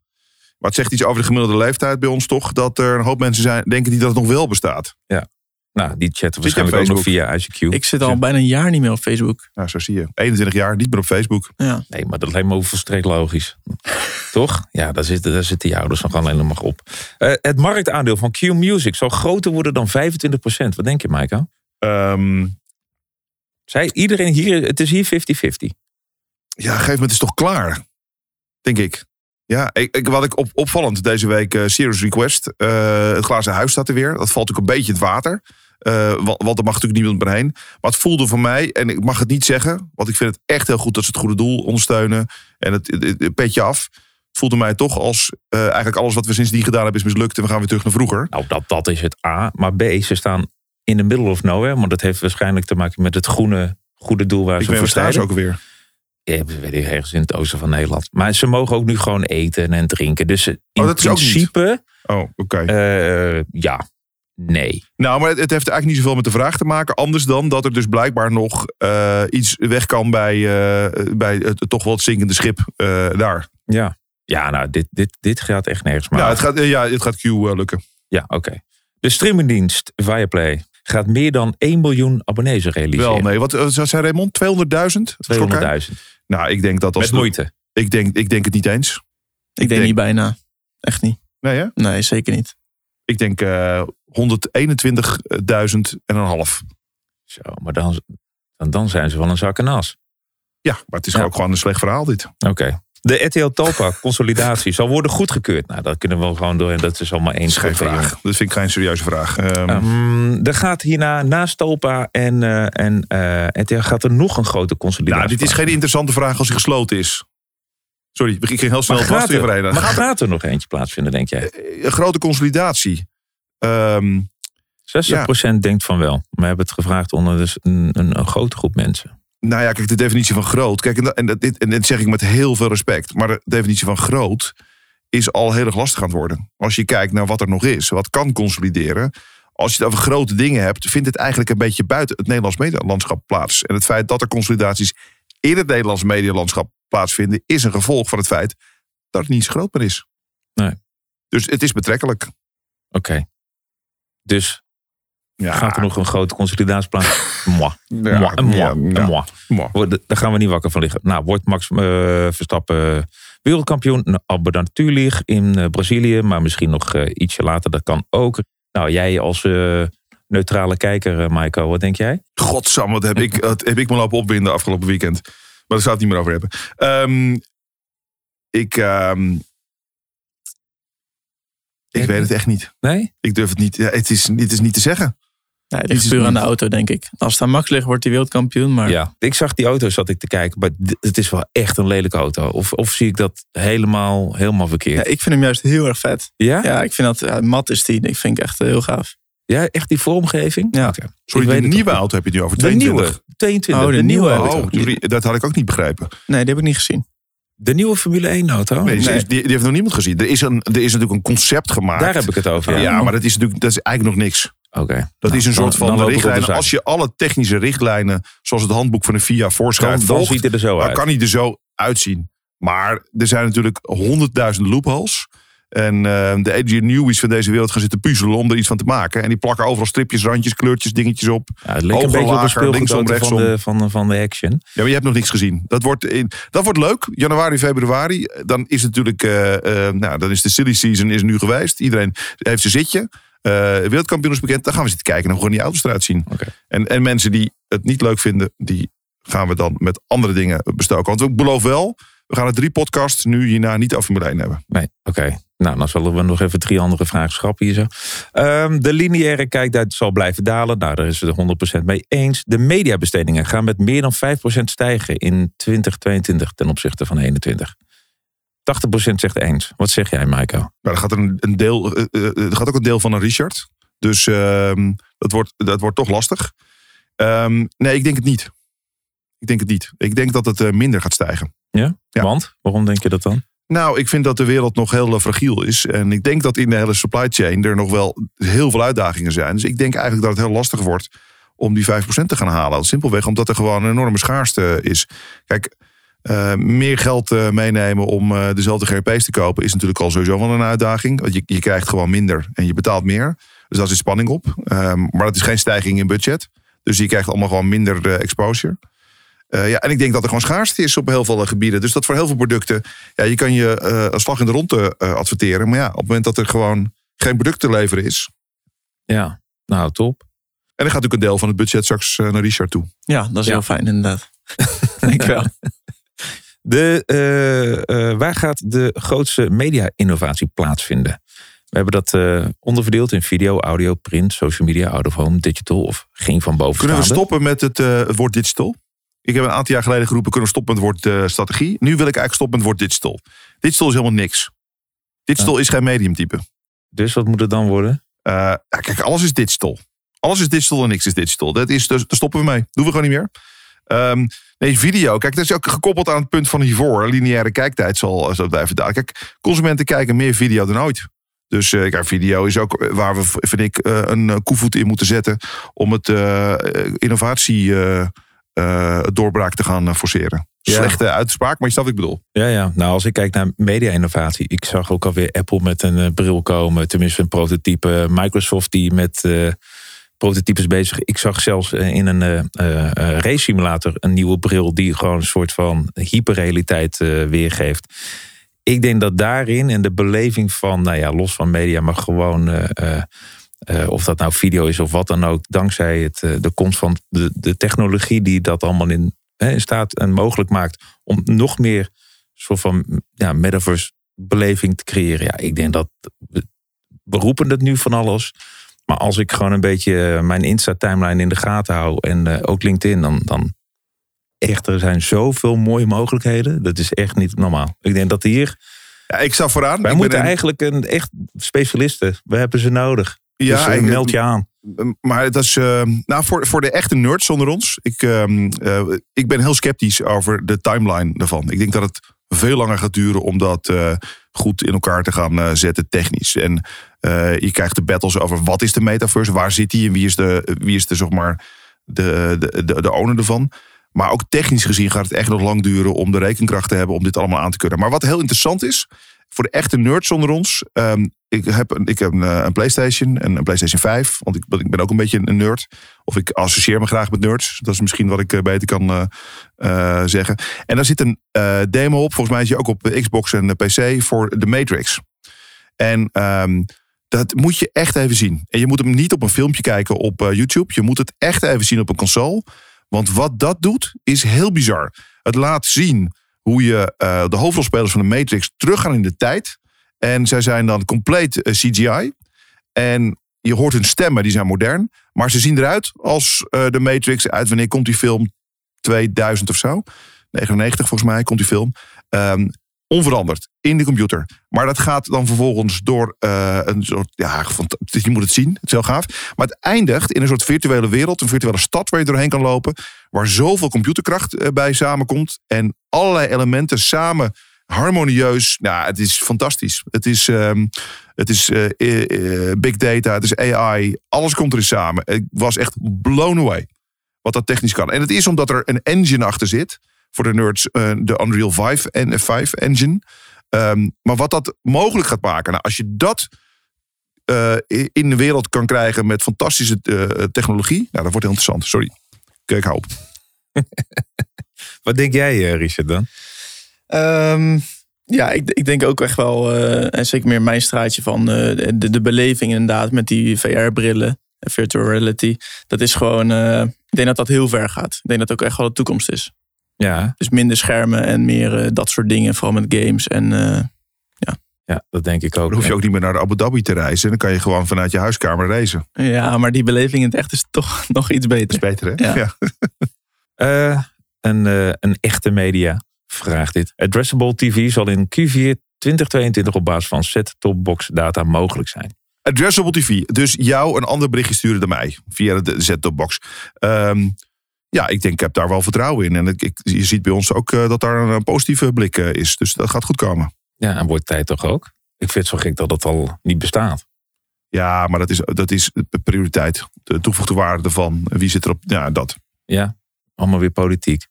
Maar het zegt iets over de gemiddelde leeftijd bij ons toch. Dat er een hoop mensen zijn, denken die dat het nog wel bestaat. Ja. Nou, die chatten Zit je waarschijnlijk ook nog via ICQ. Ik zit al bijna een jaar niet meer op Facebook. Nou, zo zie je. 21 jaar, niet meer op Facebook. Ja. Nee, maar dat lijkt me volstrekt logisch. Toch? Ja, daar zitten, daar zitten die ouders nog alleen nog op. Eh, het marktaandeel van Q Music zal groter worden dan 25%. Wat denk je, Maaike? Ehm, Zij, iedereen hier, het is hier 50-50. ja, op een gegeven moment is het toch klaar. Denk ik. Ja, ik, ik, wat ik op, opvallend deze week, eh Serious Request. eh, het glazen huis staat er weer. Dat valt ook een beetje in het water. Eh, want, want er mag natuurlijk niemand meer heen. Maar het voelde voor mij, en ik mag het niet zeggen. Want ik vind het echt heel goed dat ze het goede doel ondersteunen. En het, het, het petje af. Het voelde mij toch als eh, eigenlijk alles wat we sindsdien gedaan hebben is mislukt. En we gaan weer terug naar vroeger. Nou, dat, dat is het A. Maar B, ze staan in the middle of nowhere. Maar dat heeft waarschijnlijk te maken met het groene, goede doel waar Ik ze voor staan ook weer. Ja, we weet ik, ergens in het oosten van Nederland. Maar ze mogen ook nu gewoon eten en drinken. Dus in Oh, dat is ook niet. principe, Oh, oké. eh, ja, nee. Nou, maar het, het heeft eigenlijk niet zoveel met de vraag te maken. Anders dan dat er dus blijkbaar nog eh, iets weg kan bij, eh, bij het toch wel het zinkende schip eh, daar. Ja, ja nou, dit, dit, dit gaat echt nergens maar. Ja, het gaat, ja, het gaat Q lukken. Ja, oké. De streamingdienst Viaplay gaat meer dan 1 miljoen abonnees realiseren. Wel, nee. Wat, wat zei Raymond? 200.000? 200.000. Nou, ik denk dat als... Met moeite. Ik denk, ik denk het niet eens. Ik denk niet bijna. Echt niet. Nee, hè? Nee, zeker niet. Ik denk eh 121.000 en een half. Zo, maar dan, dan, dan zijn ze wel een zak en as. Ja, maar het is Ja. ook gewoon een slecht verhaal dit. Oké. De RTL Talpa consolidatie zal worden goedgekeurd. Nou, dat kunnen we gewoon door. En dat is allemaal één geen vraag. Dat vind ik geen serieuze vraag. Ehm, er gaat hierna naast Talpa en, eh en RTL gaat er nog een grote consolidatie. nou, dit is geen interessante vraag als hij gesloten is. Sorry, ik ging heel snel vast weer er, maar gaat er nog eentje plaatsvinden, denk jij? Een grote consolidatie. Ehm 60% denkt van wel. Maar we hebben het gevraagd onder dus een, een, een grote groep mensen. Nou ja, kijk, de definitie van groot. Kijk, en, dat, en, dit, en dit zeg ik met heel veel respect. Maar de definitie van groot is al heel erg lastig aan het worden. Als je kijkt naar wat er nog is, wat kan consolideren. Als je het over grote dingen hebt, vindt het eigenlijk een beetje buiten het Nederlands medialandschap plaats. En het feit dat er consolidaties in het Nederlands medialandschap plaatsvinden, is een gevolg van het feit dat het niet zo groot meer is. Nee. Dus het is betrekkelijk. Oké. Dus Ja. gaat er nog een grote consolidatie plaatsen? Moi. Ja, moi, moi, ja, moi. Daar gaan we niet wakker van liggen. Nou, wordt Max eh, Verstappen wereldkampioen? Nou, Albe natuurlijk in eh, Brazilië, maar misschien nog eh, ietsje later. Dat kan ook. Nou, jij als neutrale kijker, Maiko, wat denk jij? Godsam, wat heb ik, wat heb ik me lopen opwinden afgelopen weekend. Maar daar zou het niet meer over hebben. Ehm, ik, ehm, ik weet het echt niet. Nee? Ik durf het niet. Ja, het, is, het is niet te zeggen. Nee, het ligt puur aan de auto, denk ik. Als het aan Max ligt, wordt hij wereldkampioen. Maar Ja, ik zag die auto, zat ik te kijken. Maar het is wel echt een lelijke auto. Of, of zie ik dat helemaal, helemaal ja, verkeerd? ik vind hem juist heel erg vet. Ja? Ja, ik vind dat ja, mat is die. Ik vind ik echt heel gaaf. Ja, echt die vormgeving? Ja. Oké. Sorry, Ik weet de het nieuwe auto heb je het nu over. De 22. nieuwe. 22. Oh, de, de nieuwe nieuwe. auto. Oh, dat had ik ook niet begrepen. Nee, die heb ik niet gezien. De nieuwe Formule 1 auto? Nee, die- Nee. Die, die heeft nog niemand gezien. Er is, een, er is natuurlijk een concept gemaakt. Daar heb ik het over. Ja, Ja. maar dat is natuurlijk dat is eigenlijk nog niks. Oké. Dat Nou, is een dan- soort van richtlijn. Als je alle technische richtlijnen, zoals het handboek van de FIA voorschrijft, dan, dan volgt, ziet het er zo dan uit. kan hij er zo uitzien. Maar er zijn natuurlijk honderdduizend loopholes. En eh, de Adrian Newey's van deze wereld gaan zitten puzzelen om er iets van te maken. En die plakken overal stripjes, randjes, kleurtjes, dingetjes op. Ja, het leek een beetje op lager, linksom, van rechtsom. de, van, de, van de action. Ja, maar je hebt nog niks gezien. Dat wordt, in, dat wordt leuk. Januari, februari. Dan is natuurlijk, eh, eh, nou, dan is de silly season is nu geweest. Iedereen heeft zijn zitje. Eh wereldkampioen is bekend. Dan gaan we zitten kijken en hoe gewoon die auto's eruit zien. En, en mensen die het niet leuk vinden, die gaan we dan met andere dingen bestoken. Want ik beloof wel, we gaan er drie podcasts nu hierna niet over Formule 1 hebben. Nee, oké. Nou, dan zullen we nog even drie andere vragen schrappen hier zo. Ehm, de lineaire kijktijd zal blijven dalen. Nou, daar is het er 100% mee eens. De mediabestedingen gaan met meer dan 5% stijgen in 2022 ten opzichte van 21. 80% zegt eens. Wat zeg jij, Michael? Nou, er gaat een, een deel, er gaat ook een deel van een Richard. Dus ehm, dat, wordt, dat wordt toch lastig. Ehm, nee, ik denk het niet. Ik denk het niet. Ik denk dat het eh, minder gaat stijgen. Ja? Ja. Want? Waarom denk je dat dan? Nou, ik vind dat de wereld nog heel eh, fragiel is. En ik denk dat in de hele supply chain er nog wel heel veel uitdagingen zijn. Dus ik denk eigenlijk dat het heel lastig wordt om die 5% te gaan halen. Simpelweg omdat er gewoon een enorme schaarste is. Kijk, eh, meer geld meenemen om dezelfde GRP's te kopen is natuurlijk al sowieso wel een uitdaging. Want je, je krijgt gewoon minder en je betaalt meer. Dus daar zit spanning op. Ehm, maar dat is geen stijging in budget. Dus je krijgt allemaal gewoon minder exposure. Eh, ja, en ik denk dat er gewoon schaarste is op heel veel gebieden. Dus dat voor heel veel producten, ja, je kan je eh als slag in de ronde eh, adverteren. Maar ja, op het moment dat er gewoon geen product te leveren is. Ja, nou top. En dan gaat natuurlijk een deel van het budget straks naar Richard toe. Ja, dat is Ja. heel fijn inderdaad. ik wel. De, eh, eh, waar gaat de grootste media-innovatie plaatsvinden? We hebben dat eh, onderverdeeld in video, audio, print, social media, out of home, digital of geen van boven. Kunnen we stoppen met het, eh, het woord digital? Ik heb een aantal jaar geleden geroepen, kunnen we stoppen met het woord eh, strategie. Nu wil ik eigenlijk stoppen met het woord digital. Digital is helemaal niks. Digital is geen mediumtype. Dus wat moet het dan worden? Eh, ja, kijk, alles is digital. Alles is digital en niks is digital. Dat is, dus, daar stoppen we mee. Doen we gewoon niet meer. Ehm, nee, video. Kijk, dat is ook gekoppeld aan het punt van hiervoor. Lineaire kijktijd zal, zal blijven dalen. Kijk, consumenten kijken meer video dan ooit. Dus eh, kijk, video is ook waar we, vind ik, eh, een eh, koevoet in moeten zetten. om het eh, innovatie eh, eh, doorbraak te gaan eh, forceren. Ja. Slechte uitspraak, maar je snapt wat ik bedoel. Ja, ja. Nou, als ik kijk naar media-innovatie. Ik zag ook alweer Apple met een eh, bril komen. Tenminste, een prototype. Microsoft die met eh, prototypes bezig. Ik zag zelfs eh, in een eh, eh, eh, race simulator een nieuwe bril. die gewoon een soort van hyperrealiteit eh, weergeeft. Ik denk dat daarin en de beleving van, nou ja, los van media, maar gewoon. Eh, of dat nou video is of wat dan ook, dankzij het, eh, de komst van de, de technologie die dat allemaal in, hè, in staat en mogelijk maakt om nog meer soort van ja, metaverse beleving te creëren. Ja, ik denk dat we, we roepen het nu van alles. Maar als ik gewoon een beetje eh, mijn Insta-timeline in de gaten hou en ook LinkedIn, dan, dan echt, er zijn zoveel mooie mogelijkheden. Dat is echt niet normaal. Ik denk dat hier, Ja, ik sta vooraan. wij Ik moeten ben eigenlijk een echt specialisten. We hebben ze nodig. Ja, dus eh, ik- meld je aan. Maar dat is, eh, nou, voor, voor de echte nerds onder ons. Ik, ehm, eh, ik ben heel sceptisch over de timeline daarvan. Ik denk dat het veel langer gaat duren om dat eh, goed in elkaar te gaan eh, zetten technisch. En eh, je krijgt de battles over wat is de metaverse, waar zit die en wie is de, wie is de, zeg maar, de, de, de, de owner ervan. Maar ook technisch gezien gaat het echt nog lang duren om de rekenkracht te hebben om dit allemaal aan te kunnen. Maar wat heel interessant is, voor de echte nerds onder ons. ehm, ik heb, ik heb een, eh, een PlayStation en een PlayStation 5. Want ik, ben- ook een beetje een nerd. Of ik associeer me graag met nerds. Dat is misschien wat ik eh, beter kan eh, zeggen. En daar zit een demo op. Volgens mij is je ook op Xbox en de PC voor The Matrix. En ehm, dat moet je echt even zien. En je moet hem niet op een filmpje kijken op YouTube. Je moet het echt even zien op een console. Want wat dat doet, is heel bizar. Het laat zien hoe je eh, de hoofdrolspelers van de Matrix teruggaan in de tijd. En zij zijn dan compleet eh, CGI. En je hoort hun stemmen, die zijn modern. Maar ze zien eruit als eh, de Matrix. Uit wanneer komt die film? 2000 of zo. 99 volgens mij komt die film. Ehm, onveranderd in de computer. Maar dat gaat dan vervolgens door eh, een soort. Ja, je moet het zien. Het is heel gaaf. Maar het eindigt in een soort virtuele wereld. Een virtuele stad waar je doorheen kan lopen. Waar zoveel computerkracht eh, bij samenkomt. En allerlei elementen samen harmonieus. Nou, het is fantastisch. Het is, ehm, het is eh, big data, het is AI. Alles komt erin samen. Ik was echt blown away wat dat technisch kan. En het is omdat er een engine achter zit. Voor de nerds, eh, de Unreal 5 en 5 engine. Ehm, maar wat dat mogelijk gaat maken. Nou, als je dat eh, in de wereld kan krijgen met fantastische eh, technologie. Nou, dat wordt heel interessant. Sorry. Kijk, hou op. Wat denk jij, Richard, dan? Ehm, ja, ik, ik denk ook echt wel, eh, en zeker meer mijn straatje van eh, de, de beleving inderdaad met die VR-brillen, virtual reality. Dat is gewoon, eh, ik denk dat dat heel ver gaat. Ik denk dat het ook echt wel de toekomst is. Ja, Dus minder schermen en meer eh, dat soort dingen, vooral met games. En eh, ja dat denk ik ook. Dan hoef je ook niet meer naar Abu Dhabi te reizen. Dan kan je gewoon vanuit je huiskamer reizen. ja, maar die beleving in het echt is toch nog iets beter. Dat is beter, hè? Ja. Eh, een, eh, een echte media vraagt dit. Addressable TV zal in Q4 2022 op basis van set-top-box data mogelijk zijn. Addressable TV. Dus jou een ander berichtje sturen dan mij. Via de set-top-box. Ehm, ja, ik denk, ik heb daar wel vertrouwen in. En ik, ik- je ziet bij ons ook eh, dat daar een, positieve blik eh, is. Dus dat gaat goed komen. Ja, en wordt tijd toch ook? Ik vind het zo gek dat het al niet bestaat. Ja, maar dat is, dat is de prioriteit. De toegevoegde waarde ervan. Wie zit erop? Ja, dat. Ja, allemaal weer politiek.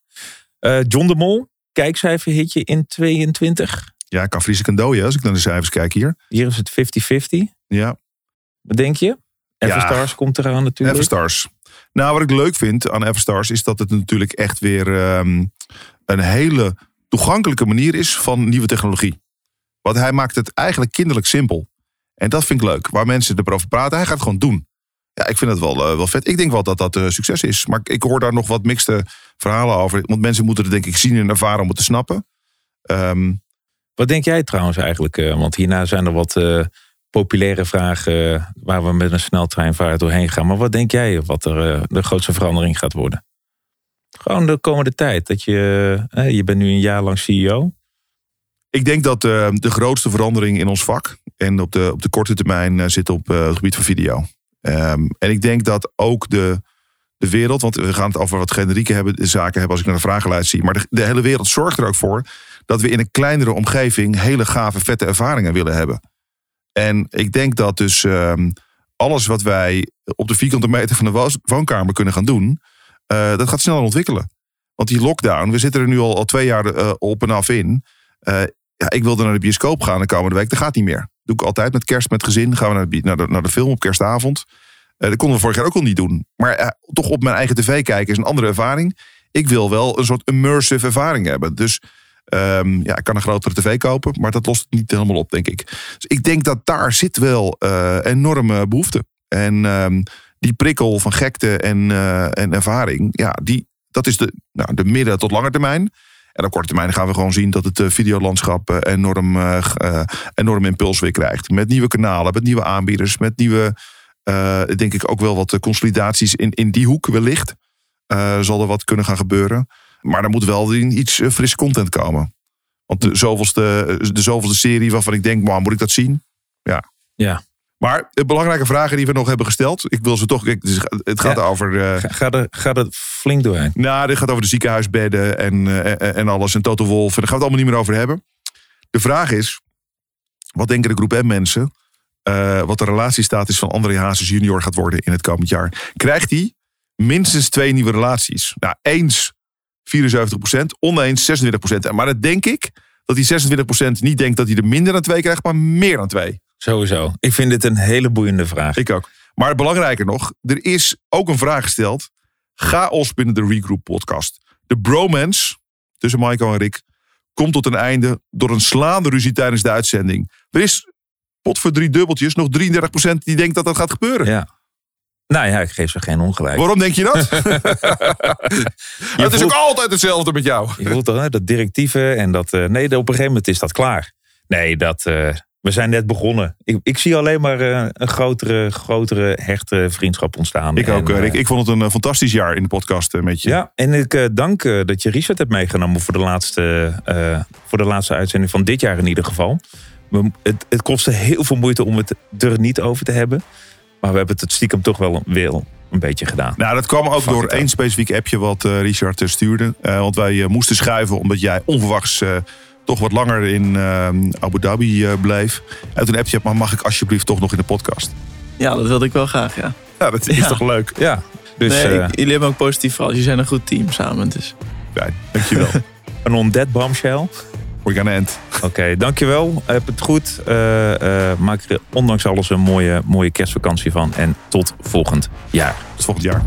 Eh, John de Mol, kijkcijferhitje in 22. Ja, ik kan kan dooien als ik naar de cijfers kijk hier. Hier is het 50-50. Ja. Wat denk je? Everstars komt eraan natuurlijk. Everstars. Nou, wat ik leuk vind aan Everstars is dat het natuurlijk echt weer ehm, een hele toegankelijke manier is van nieuwe technologie. Want hij maakt het eigenlijk kinderlijk simpel. En dat vind ik leuk. Waar mensen erover praten, hij gaat gewoon doen. Ja, ik vind het wel, eh, wel vet. Ik denk wel dat dat eh, succes is. Maar ik- hoor daar nog wat mixte verhalen over. Want mensen moeten het denk ik zien en ervaren om het te snappen. Ehm, Wat denk jij trouwens eigenlijk? eh, want hierna zijn er wat populaire eh, waar we met een sneltreinvaart doorheen gaan. Maar wat denk jij wat er eh, de grootste verandering gaat worden? Gewoon de komende tijd. Dat je, eh, je bent nu een jaar lang CEO. Ik denk dat eh, de grootste verandering in ons vak en op de, op de korte termijn zit op het gebied van video. Ehm, en ik denk dat ook de, de wereld, want we gaan het over wat generieke hebben, zaken hebben als ik naar de vragenlijst zie. Maar de hele wereld zorgt er ook voor dat we in een kleinere omgeving hele gave, vette ervaringen willen hebben. En ik denk dat dus ehm, alles wat wij op de vierkante meter van de wo- woonkamer kunnen gaan doen, eh, dat gaat sneller ontwikkelen. Want die lockdown, we zitten er nu al, al twee jaar eh, op en af in. Eh, ja, ik wilde naar de bioscoop gaan de komende week. Dat gaat niet meer. doe ik altijd met kerst, met gezin. Gaan we naar de, naar de, naar de film op kerstavond. Dat konden we vorig jaar ook al niet doen. Maar toch op mijn eigen tv kijken is een andere ervaring. Ik wil wel een soort immersive ervaring hebben. Dus ehm, ja, ik kan een grotere tv kopen. Maar dat lost het niet helemaal op, denk ik. Dus ik denk dat daar zit wel eh, enorme behoefte. En ehm, die prikkel van gekte en, eh, en ervaring. Ja, die, dat is de, nou, de midden- tot lange termijn. En op korte termijn gaan we gewoon zien dat het eh, videolandschap enorm, enorm impuls weer krijgt. Met nieuwe kanalen, met nieuwe aanbieders, met nieuwe, denk ik ook wel wat consolidaties in, in die hoek wellicht. zal er wat kunnen gaan gebeuren. Maar er moet wel in iets eh, frisse content komen. Want de zoveelste, de zoveelste serie waarvan ik denk, man, moet ik dat zien? Ja. Ja. Maar de belangrijke vragen die we nog hebben gesteld. Ik wil ze toch. Het gaat Ja. over. eh, Ga, ga, er, ga er flink doorheen. nou, dit gaat over de ziekenhuisbedden en, eh, en, alles. En Toto Wolf. En daar gaan we het allemaal niet meer over hebben. De vraag is: wat denken de groep M-mensen? eh, wat de relatiestatus van André Hazes junior gaat worden in het komend jaar? Krijgt hij minstens twee nieuwe relaties? Nou, eens 74%, oneens 26%. Maar dat denk ik dat die 26% niet denkt dat hij er minder dan twee krijgt, maar meer dan twee. Sowieso. Ik vind dit een hele boeiende vraag. Ik ook. Maar belangrijker nog, er is ook een vraag gesteld. Chaos binnen de Regroup podcast. De bromance tussen Michael en Rick komt tot een einde door een slaande ruzie tijdens de uitzending. Er is pot voor drie dubbeltjes nog 33% die denkt dat dat gaat gebeuren. Ja. Nou ja, ik geef ze geen ongelijk. Waarom denk je dat? het is voelt- ook altijd hetzelfde met jou. Je voelt toch, dat directieve en dat... eh, nee, op een gegeven moment is dat klaar. Nee, dat, eh, We zijn net begonnen. Ik, ik zie alleen maar eh, een grotere, grotere, hechte vriendschap ontstaan. Ik ook, En, Rick. Ik vond het een fantastisch jaar in de podcast met je. Ja, en ik dank dat je Richard hebt meegenomen voor de, laatste, voor de laatste uitzending van dit jaar in ieder geval. We, het, het kostte heel veel moeite om het er niet over te hebben. Maar we hebben het stiekem toch wel weer een beetje gedaan. Nou, dat kwam ook Fuck door één specifiek appje wat eh, Richard eh, stuurde. Eh, want wij eh, moesten schuiven omdat jij onverwachts eh, toch wat langer in Abu Dhabi eh, bleef. En toen appje, maar mag ik alsjeblieft toch nog in de podcast? Ja, dat wilde ik wel graag, ja. Ja, dat is Ja. toch leuk? Ja, dus nee, ik- jullie hebben ook positief verhaal. Jullie zijn een goed team samen, dus... Fijn, dankjewel. een on-dead bombshell. We're gonna end. Oké, dankjewel. Heb het goed. Eh, eh, maak er ondanks alles een mooie, mooie kerstvakantie van. En tot volgend jaar. Tot volgend jaar.